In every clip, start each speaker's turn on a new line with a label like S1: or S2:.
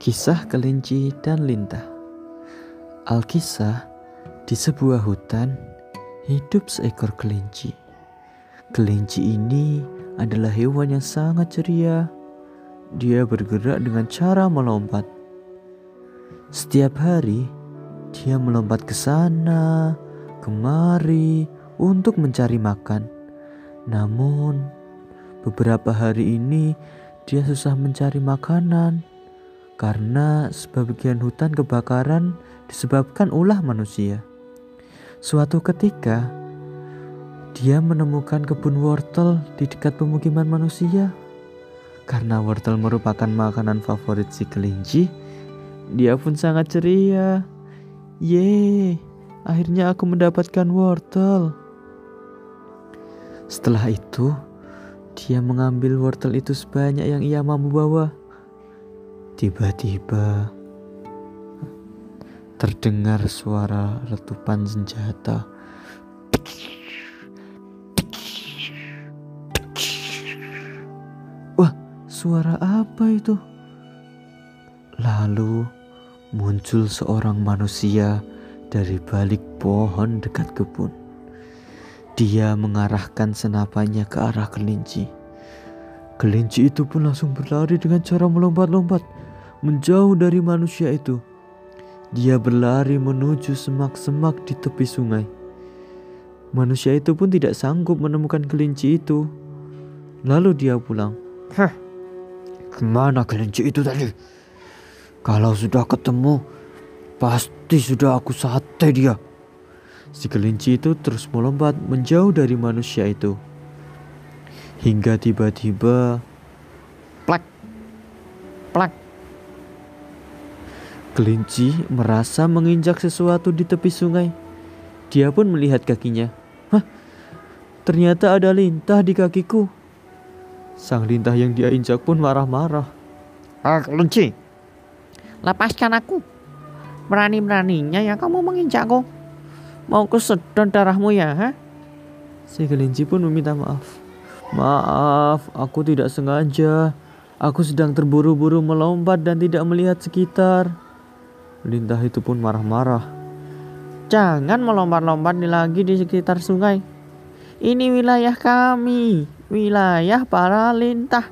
S1: Kisah kelinci dan lintah. Alkisah di sebuah hutan hidup seekor kelinci. Kelinci ini adalah hewan yang sangat ceria. Dia bergerak dengan cara melompat. Setiap hari dia melompat ke sana, kemari untuk mencari makan. Namun beberapa hari ini dia susah mencari makanan karena sebagian hutan kebakaran disebabkan ulah manusia. Suatu ketika, dia menemukan kebun wortel di dekat pemukiman manusia. Karena wortel merupakan makanan favorit si kelinci, dia pun sangat ceria. Yeay, akhirnya aku mendapatkan wortel. Setelah itu, dia mengambil wortel itu sebanyak yang ia mampu bawa. Tiba-tiba terdengar suara letupan senjata. Wah, suara apa itu? Lalu muncul seorang manusia dari balik pohon dekat kebun. Dia mengarahkan senapannya ke arah kelinci. Kelinci itu pun langsung berlari dengan cara melompat-lompat menjauh dari manusia itu. Dia berlari menuju semak-semak di tepi sungai. Manusia itu pun tidak sanggup menemukan kelinci itu. Lalu dia pulang.
S2: Hah, ke mana kelinci itu tadi? Kalau sudah ketemu, pasti sudah aku sate dia.
S1: Si kelinci itu terus melompat menjauh dari manusia itu. Hingga tiba-tiba Kelinci merasa menginjak sesuatu di tepi sungai. Dia pun melihat kakinya. Hah, ternyata ada lintah di kakiku. Sang lintah yang dia injak pun marah-marah.
S2: Ah, kelinci, lepaskan aku. Berani-beraninya ya kamu menginjakku. Mau kesedot darahmu ya, ha?
S1: Si kelinci pun meminta maaf. Maaf, aku tidak sengaja. Aku sedang terburu-buru melompat dan tidak melihat sekitar. Lintah itu pun marah-marah.
S2: Jangan melompat-lompat lagi di sekitar sungai. Ini wilayah kami, wilayah para lintah.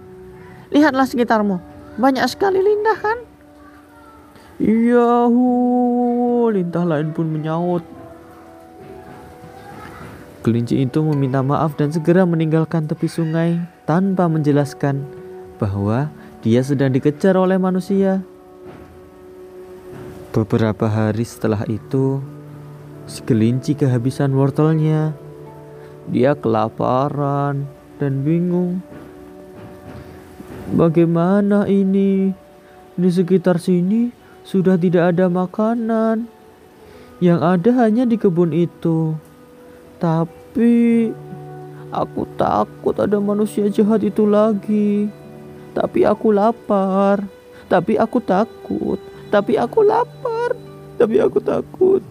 S2: Lihatlah sekitarmu, banyak sekali lintah kan?
S1: Iya, lintah lain pun menyaut. Kelinci itu meminta maaf dan segera meninggalkan tepi sungai tanpa menjelaskan bahwa dia sedang dikejar oleh manusia. Beberapa hari setelah itu, si kelinci kehabisan wortelnya. Dia kelaparan dan bingung. Bagaimana ini? Di sekitar sini sudah tidak ada makanan. Yang ada hanya di kebun itu. Tapi aku takut ada manusia jahat itu lagi. Tapi aku lapar. Tapi aku takut. Tapi aku lapar. Tapi aku takut.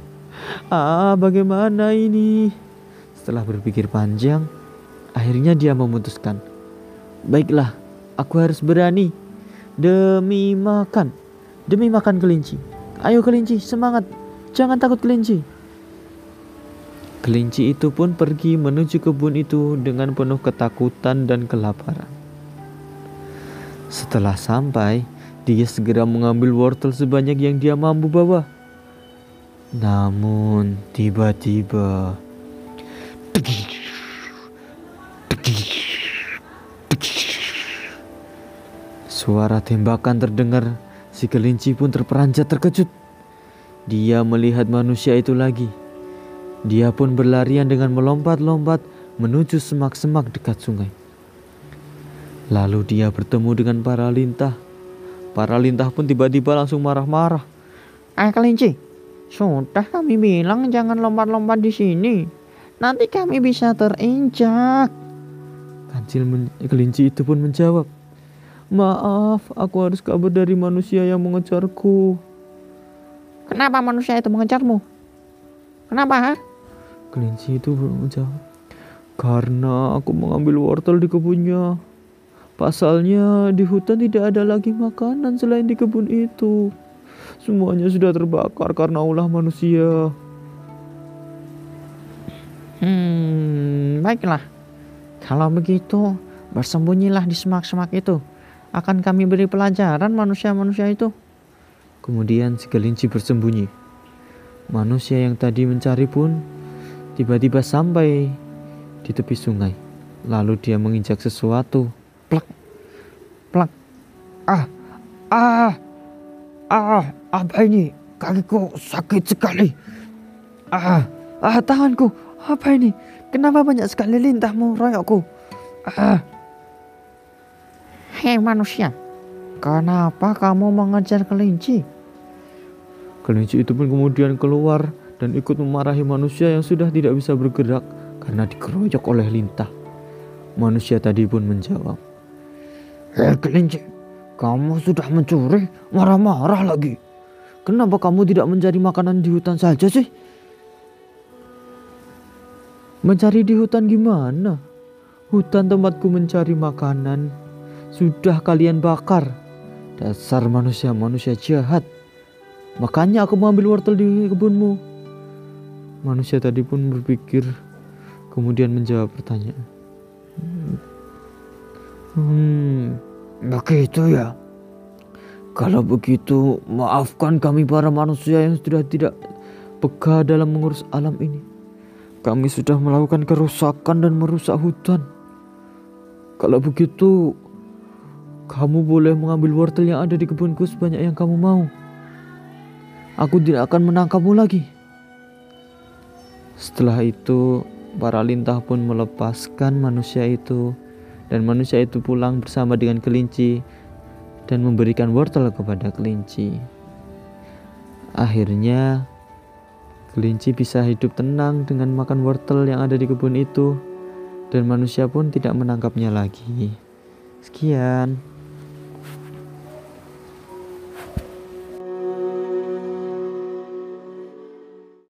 S1: Ah, bagaimana ini? Setelah berpikir panjang, akhirnya dia memutuskan. Baiklah, aku harus berani. Demi makan. Demi makan kelinci. Ayo kelinci, semangat. Jangan takut kelinci. Kelinci itu pun pergi menuju kebun itu dengan penuh ketakutan dan kelaparan. Setelah sampai, dia segera mengambil wortel sebanyak yang dia mampu bawa. Namun tiba-tiba Suara tembakan terdengar. Si kelinci pun terperanjat terkejut. Dia melihat manusia itu lagi. Dia pun berlarian dengan melompat-lompat menuju semak-semak dekat sungai. Lalu dia bertemu dengan para lintah Para lintah pun tiba-tiba langsung marah-marah.
S2: Eh kelinci, sudah kami bilang jangan lompat-lompat di sini. Nanti kami bisa terinjak.
S1: Kancil kelinci itu pun menjawab. Maaf, aku harus kabur dari manusia yang mengejarku.
S2: Kenapa manusia itu mengejarmu? Kenapa, ha?
S1: Kelinci itu menjawab. Karena aku mengambil wortel di kebunnya. Pasalnya di hutan tidak ada lagi makanan selain di kebun itu. Semuanya sudah terbakar karena ulah manusia.
S2: Hmm, baiklah. Kalau begitu, bersembunyilah di semak-semak itu. Akan kami beri pelajaran manusia-manusia itu.
S1: Kemudian si kelinci bersembunyi. Manusia yang tadi mencari pun tiba-tiba sampai di tepi sungai. Lalu dia menginjak sesuatu plak. Plak. Ah. Ah. Ah. Apa ini? Kakiku sakit sekali. Ah. Ah tanganku. Apa ini? Kenapa banyak sekali lintah royokku? Ah.
S2: Hei manusia. Kenapa kamu mengejar kelinci?
S1: Kelinci itu pun kemudian keluar dan ikut memarahi manusia yang sudah tidak bisa bergerak karena dikeroyok oleh lintah. Manusia tadi pun menjawab
S2: Hei kelinci, kamu sudah mencuri, marah-marah lagi. Kenapa kamu tidak mencari makanan di hutan saja sih?
S1: Mencari di hutan gimana? Hutan tempatku mencari makanan sudah kalian bakar. Dasar manusia-manusia jahat. Makanya aku mengambil wortel di kebunmu. Manusia tadi pun berpikir, kemudian menjawab pertanyaan.
S2: Hmm, begitu ya. Kalau begitu, maafkan kami para manusia yang sudah tidak peka dalam mengurus alam ini. Kami sudah melakukan kerusakan dan merusak hutan. Kalau begitu, kamu boleh mengambil wortel yang ada di kebunku sebanyak yang kamu mau. Aku tidak akan menangkapmu lagi.
S1: Setelah itu, para lintah pun melepaskan manusia itu dan manusia itu pulang bersama dengan kelinci dan memberikan wortel kepada kelinci. Akhirnya, kelinci bisa hidup tenang dengan makan wortel yang ada di kebun itu, dan manusia pun tidak menangkapnya lagi. Sekian.